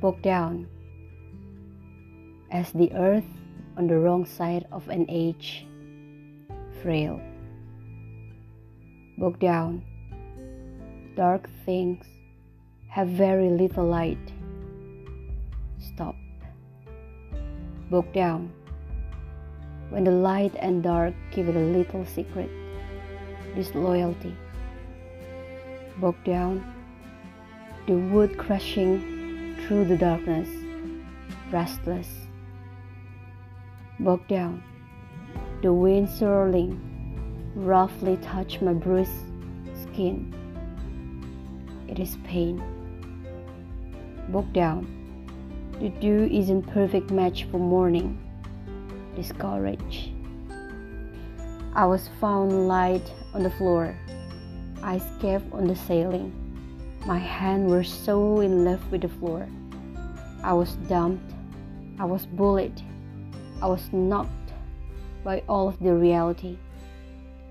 broke down as the earth on the wrong side of an age, frail. Broke down, dark things have very little light. Stop. Broke down when the light and dark give it a little secret, disloyalty. Broke down, the wood crashing through the darkness, restless. Broke down, the wind swirling, roughly touch my bruised skin. It is pain. Broke down, the dew isn't perfect match for morning discouraged. I was found light on the floor, eyes kept on the ceiling. My hands were so in love with the floor. I was dumped. I was bullied. I was knocked by all of the reality.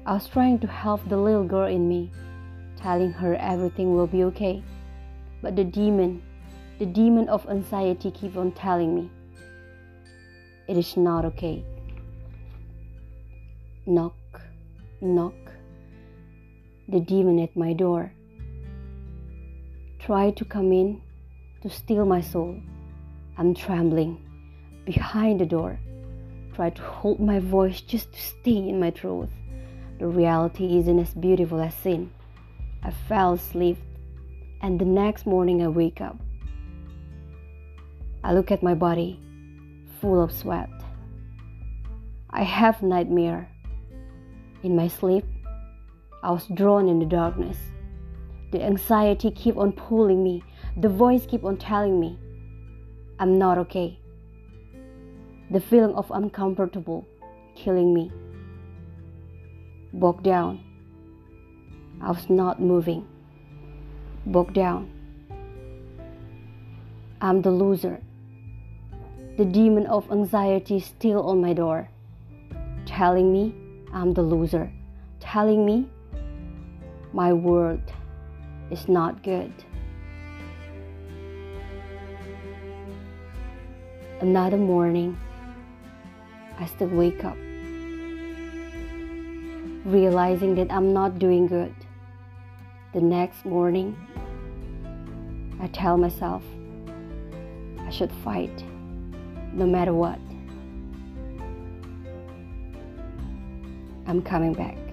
I was trying to help the little girl in me, telling her everything will be okay. But the demon, the demon of anxiety, keep on telling me it is not okay. Knock, knock. The demon at my door. Try to come in to steal my soul. I'm trembling behind the door. Try to hold my voice just to stay in my truth. The reality isn't as beautiful as sin. I fell asleep, and the next morning I wake up. I look at my body full of sweat. I have nightmare. In my sleep, I was drawn in the darkness. The anxiety keep on pulling me. The voice keep on telling me, I'm not okay. The feeling of uncomfortable killing me. Bogged down. I was not moving. Bogged down. I'm the loser. The demon of anxiety still on my door, telling me I'm the loser, telling me my world is not good. Another morning, I still wake up, realizing that I'm not doing good. The next morning, I tell myself I should fight no matter what. I'm coming back.